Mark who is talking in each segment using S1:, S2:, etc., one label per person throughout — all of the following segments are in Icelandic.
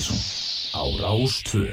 S1: Mattísson á Rástvö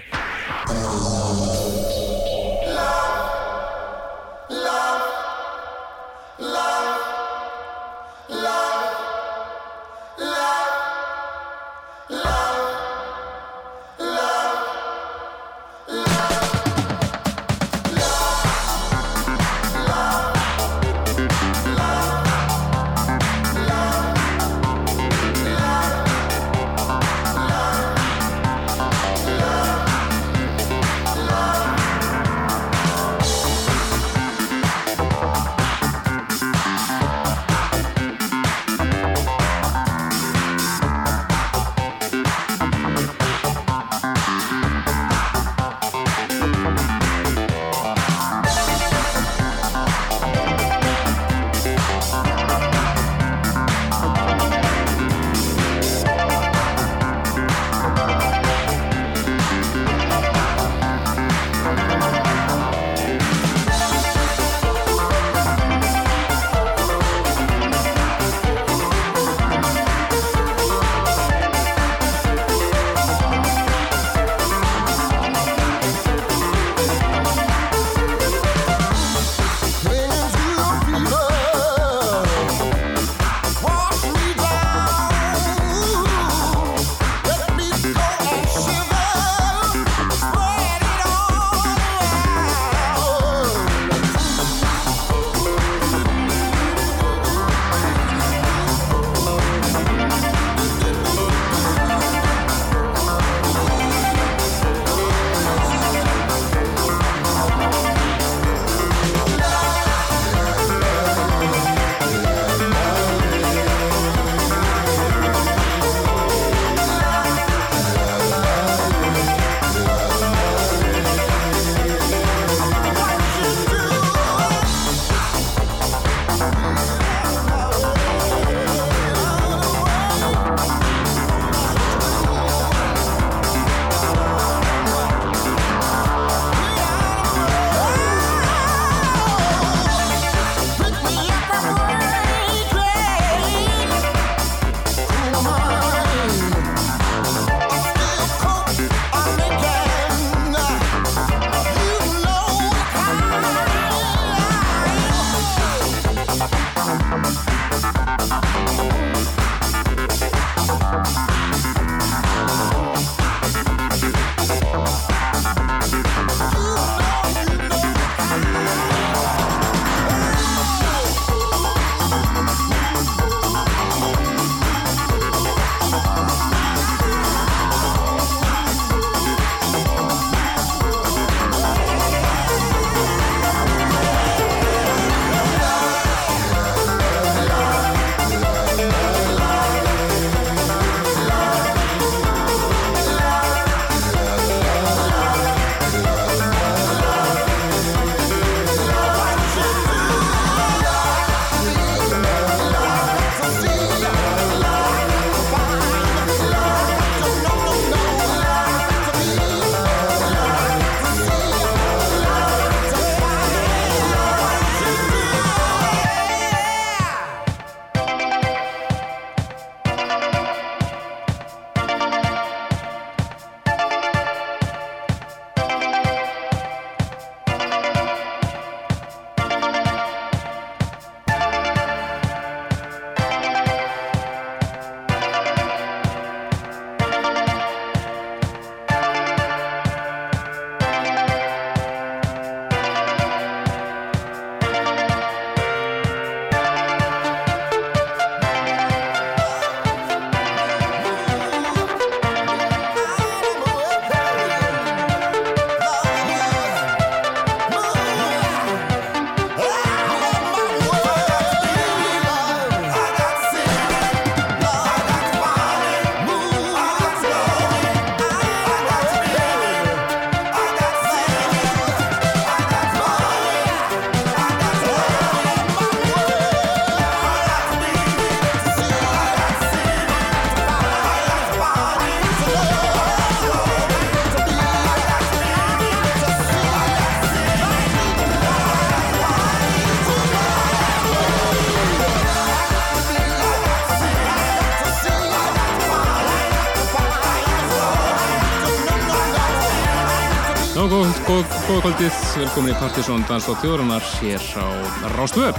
S2: kvöldið, velkomin í Partisón Dans og Þjóðrannar hér á Rástvöð.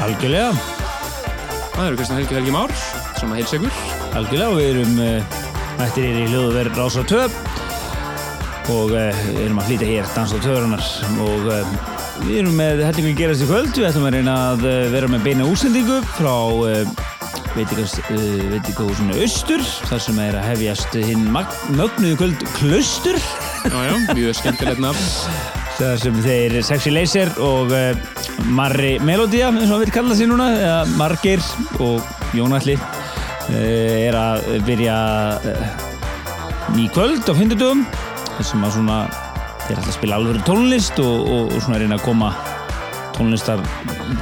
S1: Algjörlega.
S2: Það eru Kristján Helgi Helgi Már, sem að heilsa ykkur.
S1: Algjörlega, við erum uh, mættir hér í hljóðuverð Rástvöð og uh, erum að flýta hér Dans og Þjóðrannar og uh, við erum með hellingu að gerast í kvöld. Við ætlum að reyna að vera með beina úsendingu frá veitikahúsinu Östur þar sem er að hefjast hinn mögnuðu kvöld Klustur
S2: Jájá, mjög skemmtilegt nafn.
S1: Þar sem þeir Sexy Laser og uh, Marri Melodia eins og hann vil kalla það sér núna eða Margir og Jónalli uh, er að byrja ný kvöld á þar sem að svona þeir ætla að spila alveg tónlist og, og, og svona reyna að koma tónlistar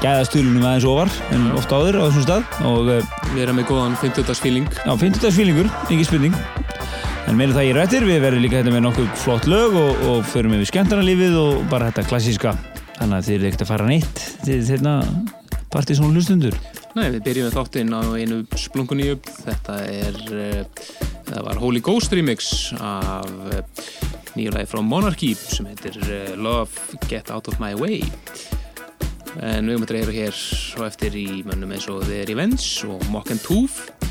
S1: gæðastúlunum aðeins ofar en ofta áður á þessum stað og
S2: eh, við erum með góðan 50-dagsfíling
S1: Já, 50-dagsfílingur, ekki spurning en meðan það ég rættir, við verðum líka hérna með nokkuð flott lög og, og förum við skemmtarnalífið og bara þetta klassíska. Þannig að þið eru ekkert að fara neitt til þetta partí svona hlustundur
S2: Nei, við byrjum þáttinn á einu splunkunni upp þetta er uh, það var Holy Ghost remix af uh, nýju lagi frá Monarchy sem heitir uh, Love Get Out of My Way. En við höfum að dreyra hér og eftir í mönnum eins og The Revenge og Mock and Tooth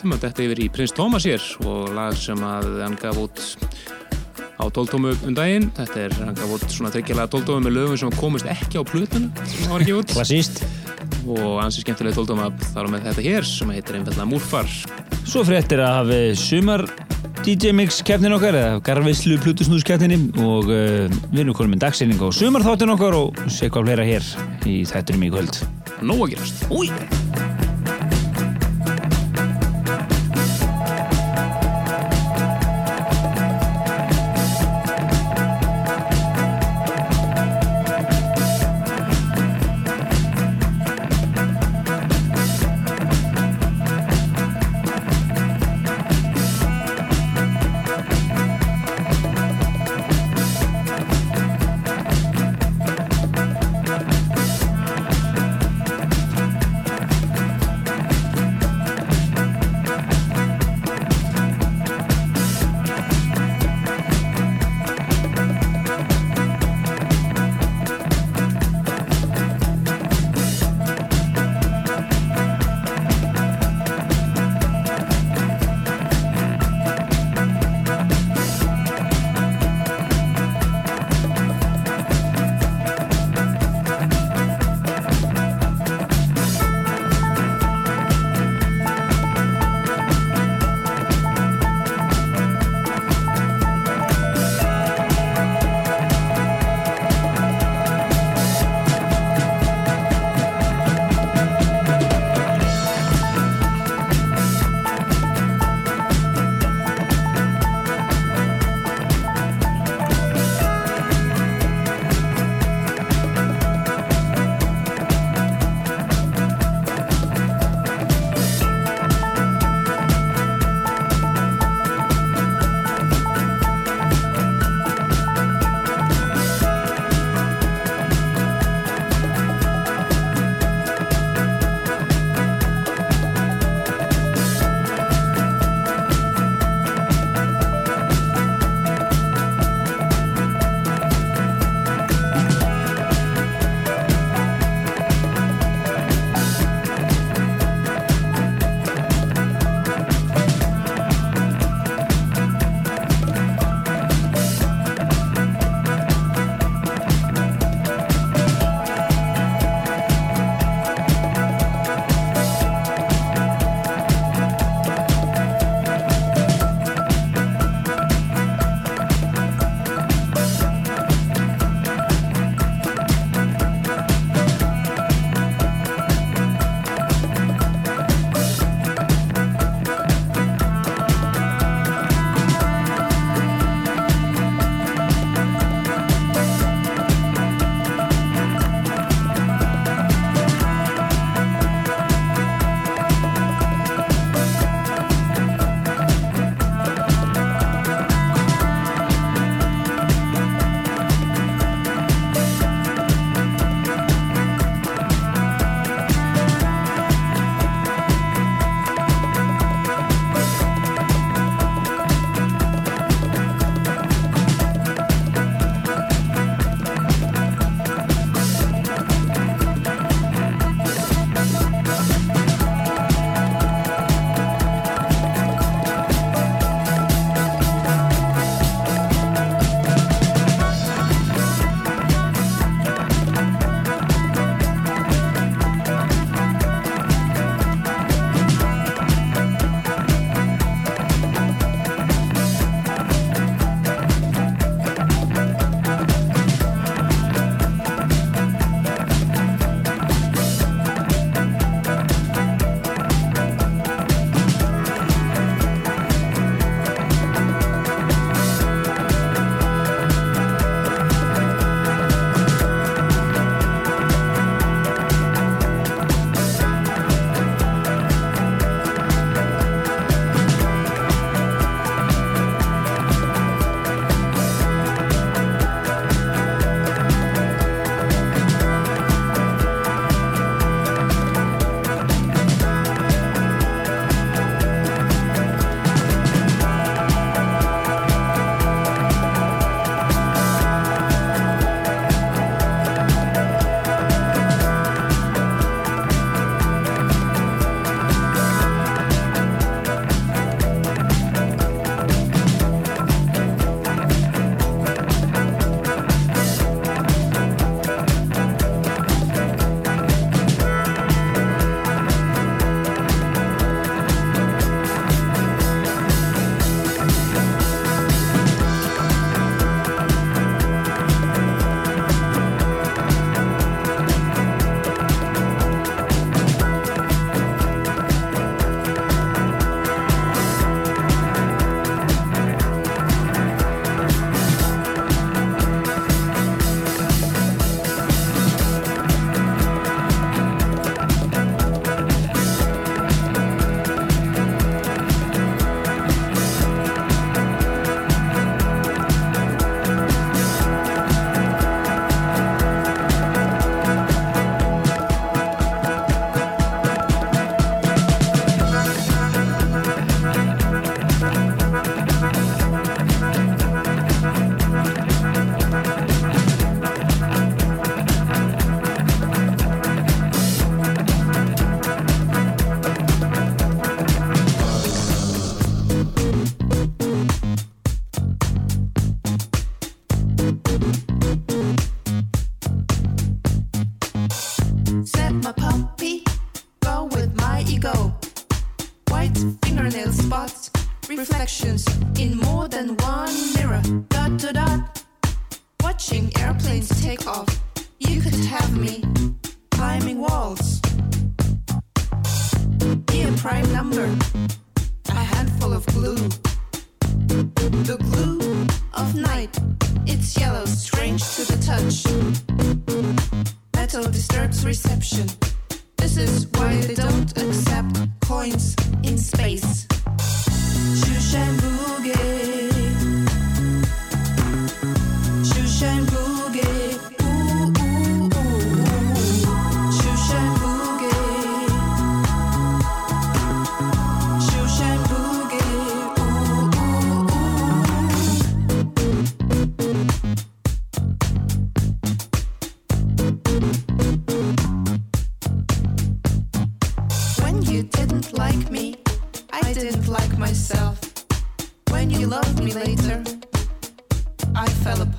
S2: ætlum að þetta yfir í Prins Thomas hér og lag sem að hann gaf út á tóltómu um daginn. Þetta er, hann gaf út svona tryggjalega tóltómu með lögum sem komist ekki á plötun sem var ekki út. Og ansið skemmtilega tóltóma þar á með þetta hér sem heitir einfallega Múrfar.
S1: Svo fréttir að hafi sumar DJ Mix keppnin okkar eða Garvislu Plutusnúskeppninni og uh, við erum konum með dagseining á sumarþáttin okkar og sé hvað fleira hér í þættunum í kvöld.
S2: Nó að gerast. Úi!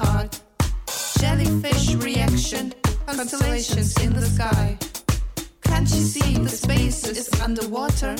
S3: on. Jellyfish reaction, constellations in the sky. Can't you see the space is underwater?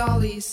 S3: dollies.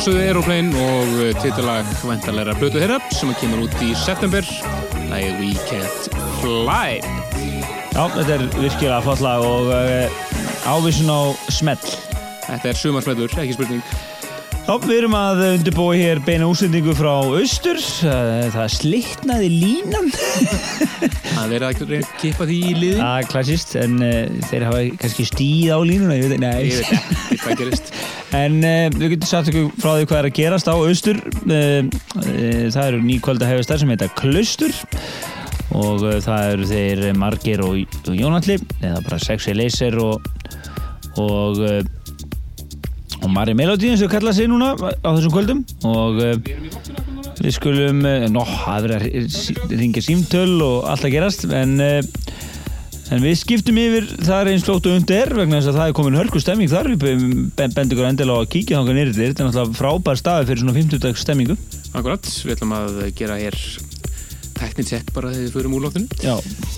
S2: Sjálfsögðu Aeroplane og uh, titilag vantarleira blötu þeirra sem kemur út í september lagið We Can't Fly
S1: Já, þetta er virkilega flott lag og uh, ávísun á smell.
S2: Þetta er sumarsmellur, ekki spurning
S1: Já, við erum að undirbúa hér beina útsendingu frá austur. Uh, Það slitnaði línan.
S2: að vera að reyna að kippa því í liðin
S1: Það er klassist, en uh, þeir hafa kannski stíð á línuna, ég veit nei.
S2: Ég veit ekki hvað gerist
S1: En uh, við getum sagt ykkur frá því hvað er að gerast á austur. Uh, uh, það eru nýkvölda hefastar sem heita Klaustur og það eru þeir Margir og, og Jónalli eða bara Sexy Laser og og, og Mari Melody eins og kalla sig núna á þessum kvöldum og við skulum nó, það er verið að ringja símtöl og allt að gerast en En við skiptum yfir þar eins flótt og undir vegna þess að það er komin hörku stemming þar við ben- bendum ykkur endilega á að kíkja þangað nýrið þetta er náttúrulega frábær staði fyrir svona 50 dags stemmingu.
S2: Akkurat, við ætlum að gera hér teknit check bara þegar við förum úr loftinu.
S1: Já,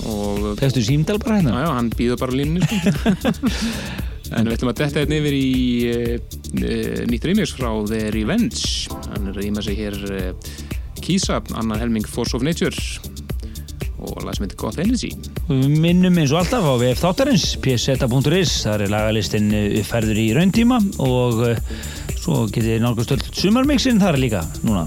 S2: og
S1: fegstu símdal bara hérna?
S2: Já, já, hann býður bara á línunni sko. En við ætlum að detta hérna yfir í uh, uh, nýtt remix frá The Revenge. Hann er rýma sig hér uh, Kisa, annar helming Force of Nature og lag sem heitir God Energy
S1: Við minnum eins og alltaf á VF þáttarins pseta.is, þar er lagalistinn uppfærður í rauntíma og uh, svo þið nálgast öll sumarmixin þar líka núna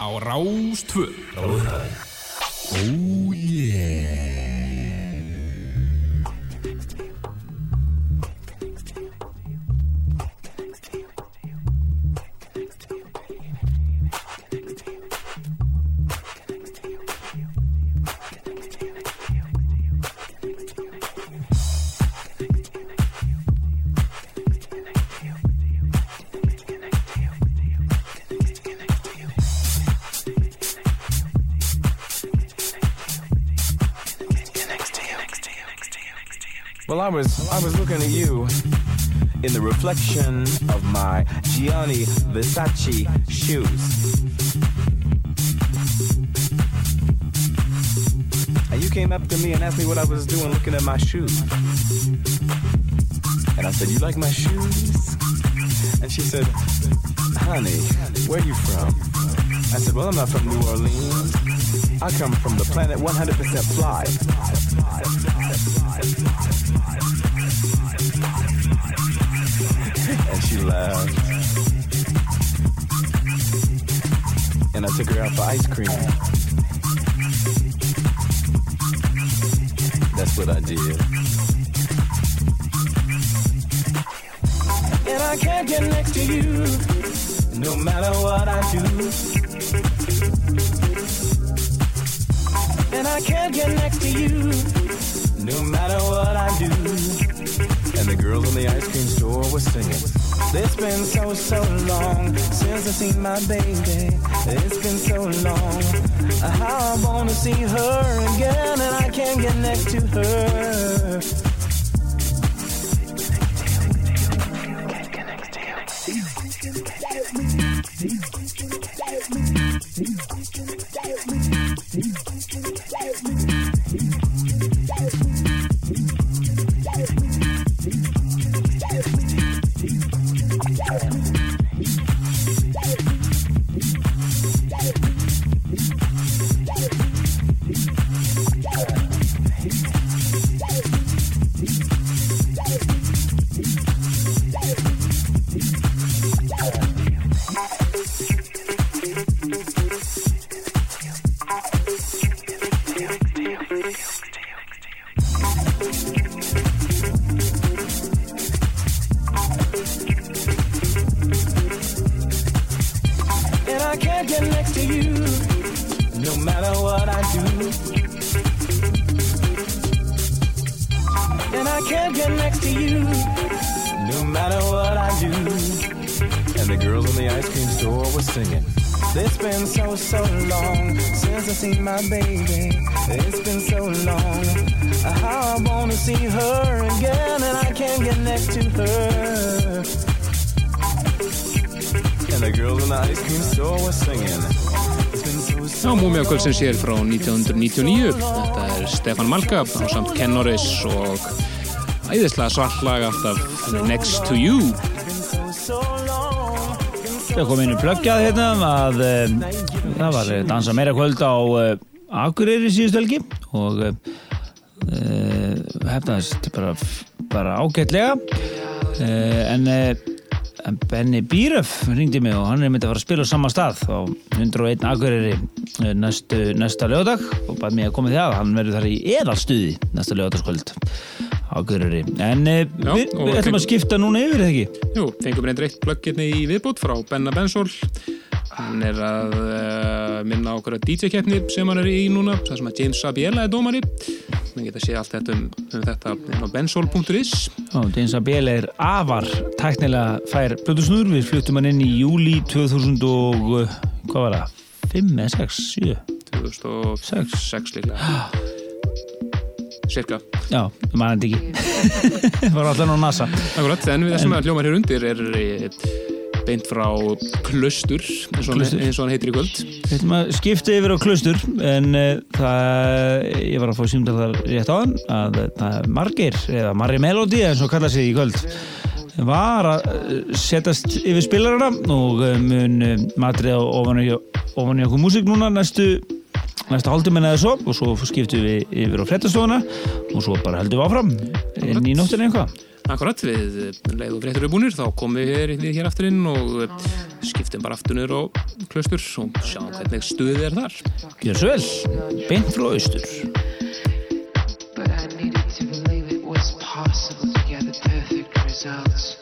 S4: á Rástvö Ráðhraði Oh
S5: reflection of my Gianni Versace shoes. And you came up to me and asked me what I was doing looking at my shoes. And I said, "You like my shoes?" And she said, "Honey, where you from?" I said, "Well, I'm not from New Orleans. I come from the planet 100% fly." And. I took her out for ice cream. That's what I did. And I can't get next to you, no matter what I do. And I can't get next to you, no matter what I do. And the girls in the ice cream store were singing. It's been so, so long since I seen my baby. It's been so long. How I wanna see her again, and I can't get next to her.
S2: Kvöldsins hér frá 1999 Þetta er Stefan Malka á samt Ken Norris og æðislega svartlag alltaf Next to You.
S1: Það kom í plöggjað hérna að uh, það var eh, dansa meira kvöld á uh, Akureyri síðust helgi og uh, hefnaðist bara, bara ágætlega. Uh, en, en Benny Bíröf ringdi mig og hann er myndið að fara að spila á sama stað á 101 Akureyri uh, næstu, næsta lögadag og bara mig að koma því að. Hann verður þar í eðalstuði næsta lögadagskvöld Akureyri. En uh,
S2: Já,
S1: við, við ætlum að skipta núna yfir eða ekki?
S2: Jú, fengum reyndir eitt plugginni í viðbútt frá Benna Bensól Hann er að uh, minna okkur að DJ-keppni sem hann er í núna það sem að James Sabiela er dómari. Við geta séð allt þetta um, um þetta á bensol.is
S1: James Abel er afar tæknilega fær blöðusnur, við fluttum hann inn í júli 2000 og uh, hvað var það? 5 eða 6, 7
S2: 2006 líklega. Cirka
S1: Já, maður hann ekki. Var alltaf á NASA.
S2: Akkurat, en við þessum að hljómar hér undir er eh, beint frá Klustur eins og, hann-
S1: Klaustur.
S2: eins og hann heitir í kvöld.
S1: Við ætlum að skipta yfir á klustur en uh, það, ég var að fá símdal þar rétt á hann að það er margir, eða Marri Melody eins og kalla sig í kvöld var að uh, setjast yfir spilarana og mun matrið á ofan í okkur músík núna næstu næsta hálftíminn eða svo og svo skiptum við yfir á frettastofuna og svo bara heldum við áfram. Inn í nóttinni eitthvað
S2: Akkurat, við eh, leið og fréttur við búnir þá komum við hér, hér aftur inn og eh, skiptum bara aftur niður á klaustur og sjáum hvernig stuðið er þar.
S1: Gjör svo vel, beint frá austur.
S6: But I needed to believe it was possible to get the perfect results.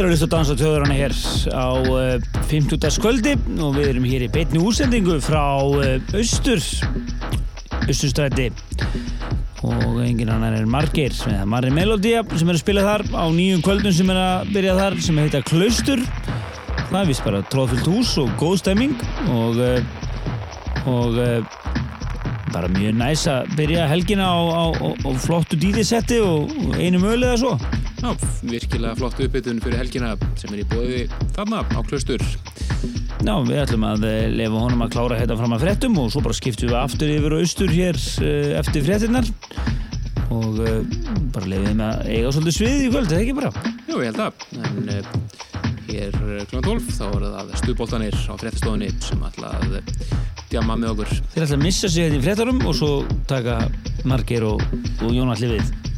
S1: Þeir eru að hlusta á Dans á tjóðurana hér á uh, 50. skvöldi og við erum hér í beitni úsendingu frá uh, Austur Austurstræti og engin annar er Margir eða Marri Melodía sem er að spila þar á nýjum kvöldum sem er að byrja þar sem heita Klaustur það er vist bara tróðfyllt hús og góð stemming og uh, og bara mjög næs að byrja helgina á, á, á, á flottu díðisetti og, einu mölu eða svo
S2: Já, virkilega flott uppbytun fyrir helgina sem er í bóði þarna á Klaustur.
S1: Já, við ætlum að eh, lefa honum að klára þetta fram að fréttum og svo bara skiptum við aftur yfir og austur hér uh, eftir fréttinnar og uh, bara lefum við með að eiga svolítið sviðið í kvöld, það ekki bara?
S2: Jú, ég held að. En hér kl. 12 þá er það stuðbóltanir á fréttastofunni sem ætla að djama með okkur.
S1: Þeir ætla að missa sig þetta í fréttarum og svo taka Margeir og, og Jón allir við.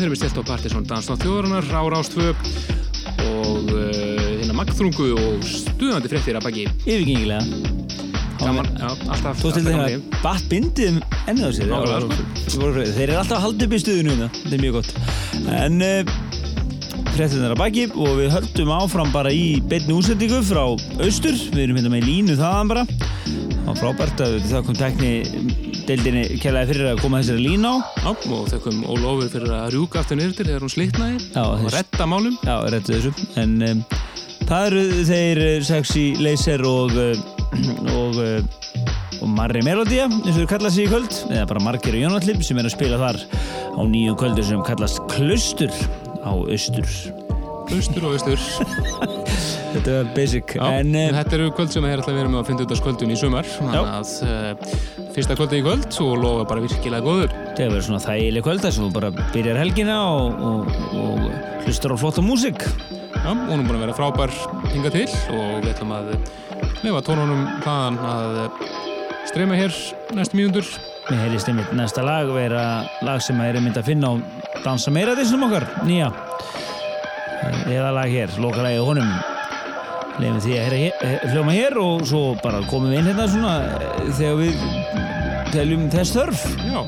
S7: Þeir eru stilt á Partiðsson Dansnátt þjóðarinnar á Rástvö og uh, hérna magþrungu og stuðandi fréttir að baki
S1: Yfirgengilega.
S7: gaman, já, alltaf
S1: Þú til
S7: alltaf
S1: þeim
S7: gaman
S1: að
S7: líf.
S1: batt bindið um ennið á sér.
S7: Sko.
S1: Þeir eru alltaf að halda upp í stuðinu hérna. Þetta er mjög gott. En uh, fréttin er að baki og við höldum áfram bara í beinni útsendingu frá austur. Við erum hérna með línu þaðan bara. Var frábært að það kom tekni deildinni kærlega fyrir að koma þessari línu á.
S7: Já, og þau kom Ólofur fyrir að rjúka aftur niður til þegar hún slitnaði
S1: Já,
S7: og retta málum
S1: Já, réttu þessu. En um, það eru þeir eh, Sexy Laser og, uh, og, uh, og Marri Melodia, eins og þeir kalla sig í kvöld, eða bara Margir og Jónallib sem er að spila þar á nýju kvöldu sem kallast Klustur á Austur.
S7: austur og austur
S1: Þetta er basic.
S7: Já,
S1: en um,
S7: þetta eru kvöld sem þeir ætla að vera með að finna út af kvöldun í sumar að uh, fyrsta kvöldi í kvöld og lofa bara virkilega góður.
S1: Það verður svona þægileg kvöld þar sem þú bara byrjar helgina og, og, og hlustar á flotta músík.
S7: Já, hún er búin að vera frábær hinga til og við ætlum að lefa tónunum þaðan að streyma hér næstu mínútur.
S1: Mér heyrist einmitt næsta lag vera lag sem er einmitt að finna á Dansa meira þessum okkar, nýja eða lag hér, lokalagi honum lefum því að hljóma hér og svo bara komum við inn hérna svona eh, þegar við teljum þess þörf.
S7: Já,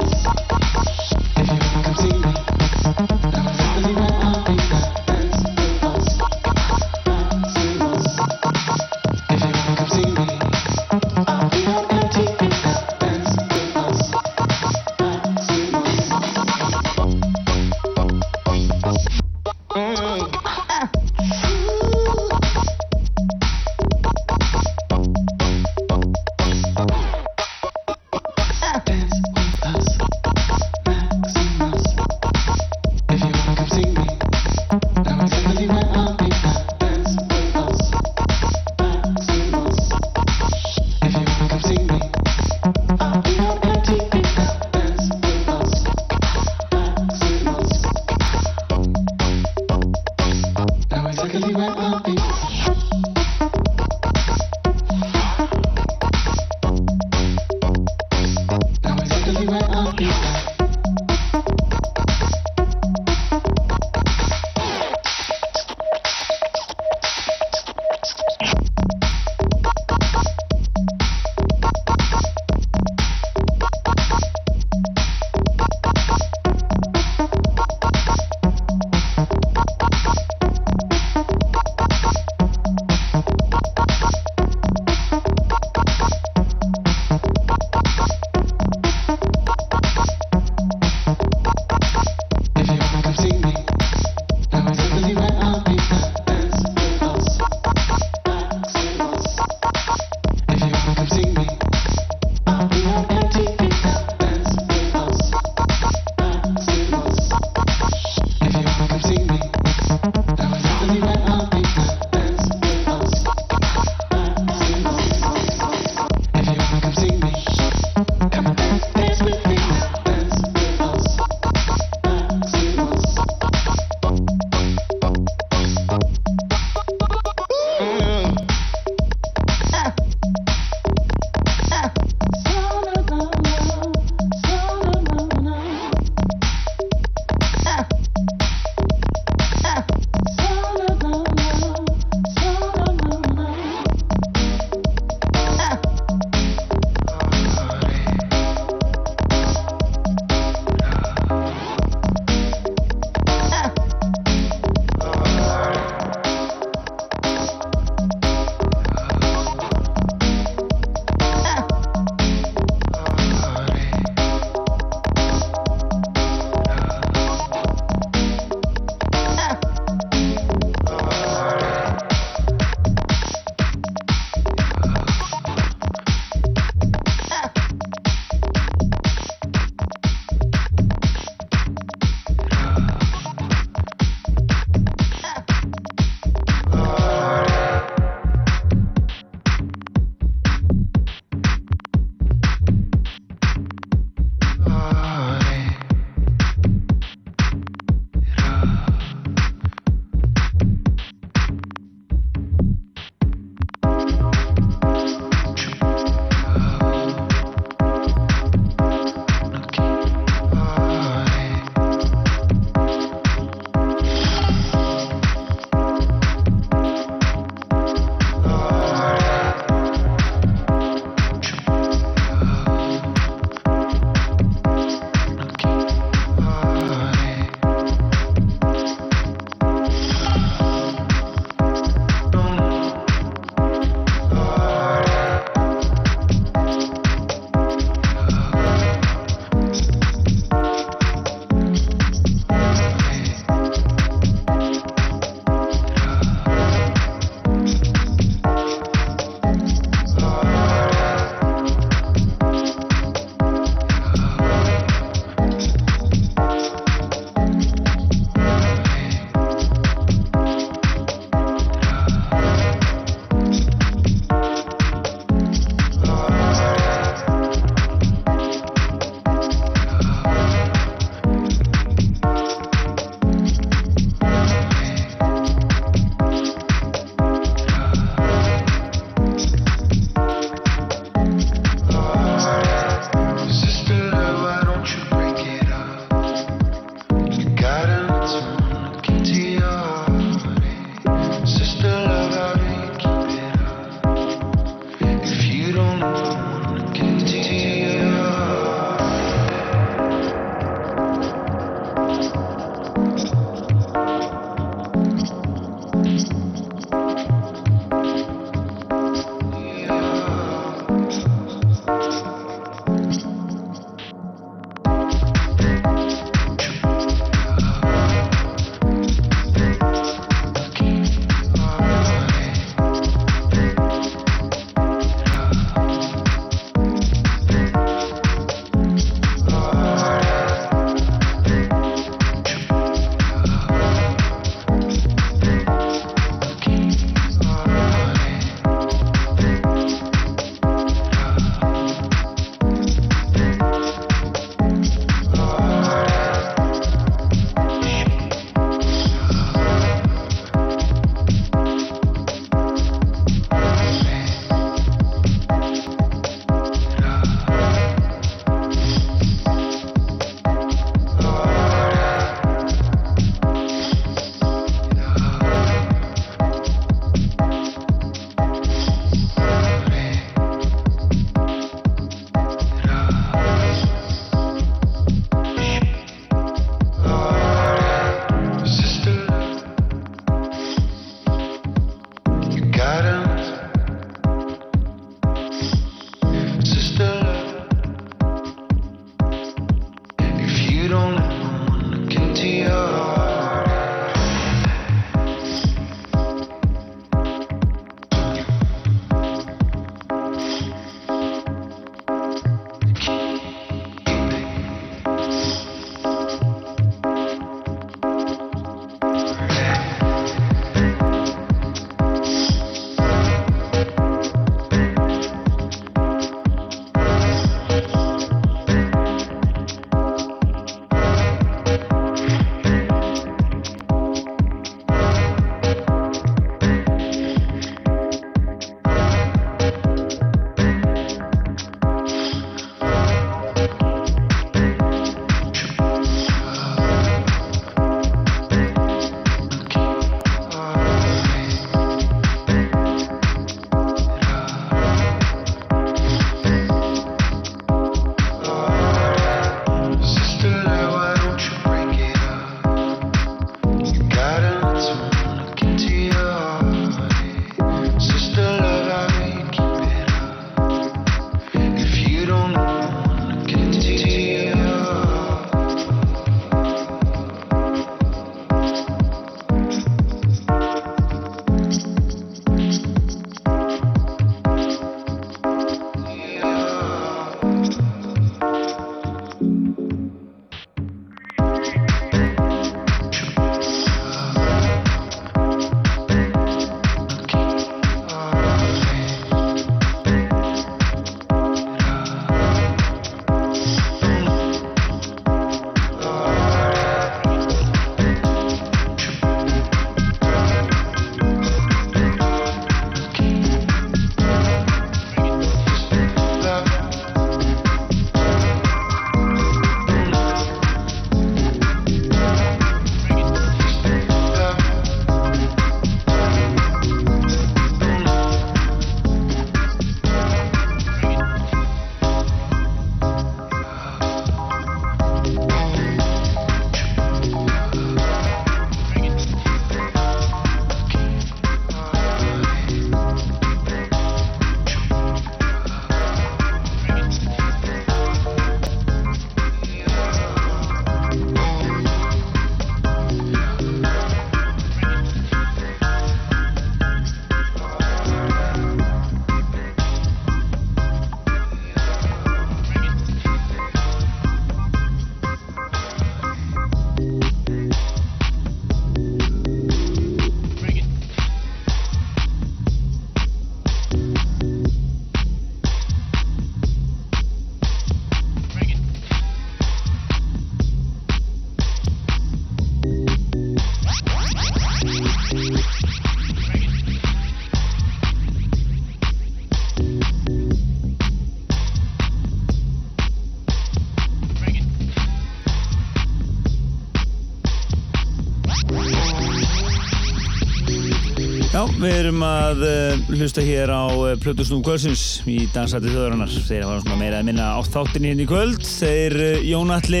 S1: erum að uh, hlusta hér á uh, Plötusnúm kvöldsins í Dansætti þjóðarinnar. Þeir hafa svona meira að minna á þáttinni hérna í kvöld. Þeir uh, Jón Alli,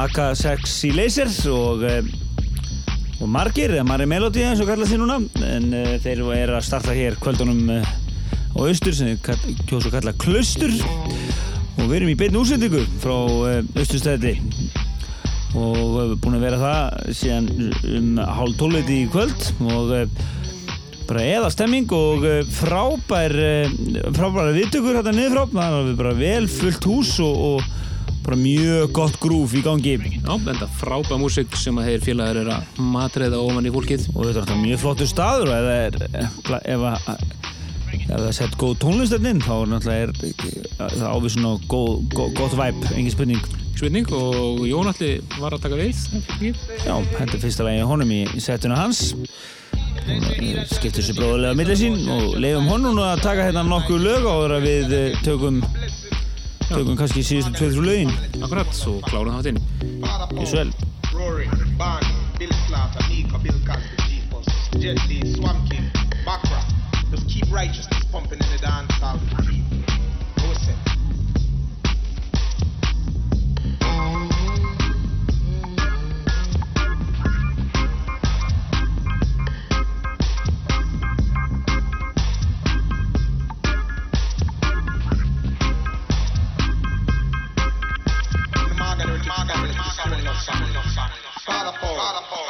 S1: AK6 í Laser og, og Margir, eða Marri Melody eins og kalla því núna. En þeir eru að starta hér kvöldunum á austur sem kall- kjósa að kalla Klaustur. Og við erum í beinn útsendingu frá austurstæði og við erum búin að vera það síðan um hálf tóliti í kvöld og eh, bara eða stemming og eh, frábær eh, frábæra viðtökur hérna niður frá það er bara vel fullt hús og, og bara mjög gott grúf í gangi
S2: Já, enda frábæð músík sem að þeir félagar eru að matreiða ofan í fólkið.
S1: og þetta er alltaf mjög flottur staður það er ef, að- ef það er sett góð tónlistarn inn þá er náttúrulega er, það ávið svona góð, góð, gott væp, engin spurning
S2: Spurning og Jón Alli var að taka við.
S1: Já, hendur fyrsta lagi honum í setuna hans og skiptir sér bróðulega á milli sín og leiðum honum að taka hérna nokkuð lög áður að við eh, tökum tökum kannski síðustu tveið þrjú lögin.
S2: Akkurat, svo klárum
S8: Li, Swamp King, Bakra. Just keep righteousness pumping in the dance hall
S6: Catapult.
S9: Catapult.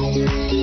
S1: Oh, oh,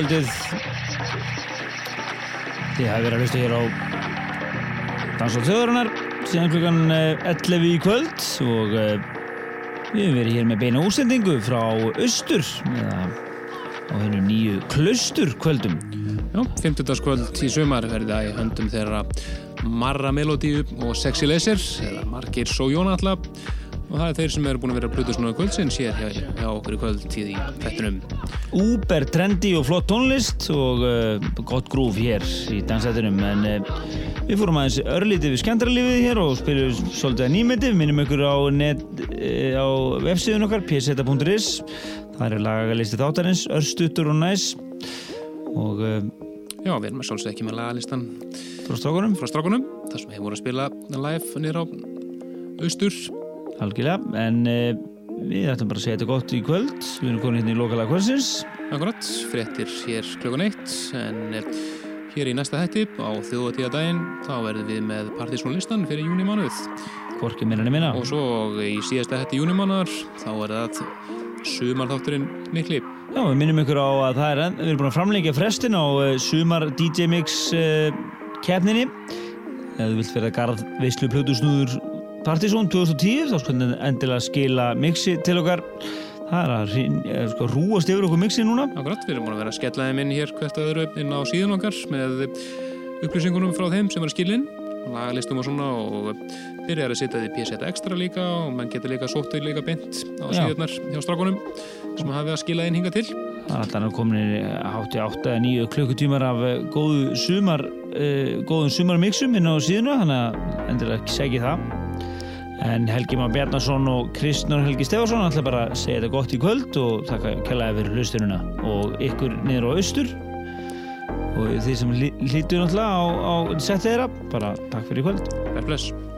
S1: kvöldið. Þið hafi verið að hlusta hér á Dans og þjóðarinnar síðan klukkan eh, 11 í kvöld og eh, við hefum verið hér með beina útsendingu frá Östur eða á hennu nýju Klaustur kvöldum.
S2: Já, 50. kvöld í sumar verða í höndum þeirra Marra Melodíu og Sexy Laser eða Margir Sójónalla og það er þeir sem eru búin að vera að bruta svona kvöldsinn sér hjá, hjá okkur í kvöldtíð í þettunum.
S1: Uber trendy og flott tónlist og uh, gott grúf hér í dansættinum en uh, við fórum aðeins örlítið við skemmtarlífið hér og spilum svolítið að nýmyndi, við minnum ykkur á, net, uh, á websíðun okkar pseta.is það er lagalisti þáttarins, örstuttur og næs. Og
S2: Já, við erum að sjálfsög ekki með lagalistan
S1: frá strákunum.
S2: þar sem hefur voru að spila live nýra á austur.
S1: algjörlega, en við ætlum bara að segja þetta gott í kvöld. Við erum komin hérna í lokalega kvöldsins.
S2: Akkurat, fréttir hér klukkan eitt en eh, hér í næsta hætti á þjóðatíðadaginn þá verðum við með partysónlistan fyrir júnimánuð
S1: Hvorki minna en minna.
S2: Og svo í síðasta hætti júnimánuðar þá er það sumarþátturinn mikli.
S1: Já, við minnum ykkur á að það er enn, við erum búin að framlengja frestin á uh, sumar DJ Mix uh, keppninni. Ef þú vilt vera garð veislu plötusnúður Partizón 2010 þá sko endilega skila mixi til okkar. Það er að eh, sko, rúast yfir okkur mixi núna.
S2: Akkurat, við erum búin að vera að skella þeim inn hér hvert öðru inn á síðan okkar með upplýsingunum frá þeim sem er að skilin lagalistum og svona og byrjar að setja því PSET Extra líka og mann getur líka sótt þau líka beint á
S1: Já.
S2: síðarnar hjá strákunum sem hafi að skila inn hinga til.
S1: Það er alltaf komin hátti 8 eða 9 klukkutímar af eh, góðu sumar uh, góðum sumarmixum inn á síðuna þannig að endilega segja það en Helgi Már Bjarnason og Kristnur Helgi Stefarsson ætla bara að segja þetta gott í kvöld og þakka kærlega fyrir hlustununa og ykkur niður á austur og þið sem hlýttu náttúrulega á, á settið þeirra bara takk fyrir í kvöld.
S2: Verð bless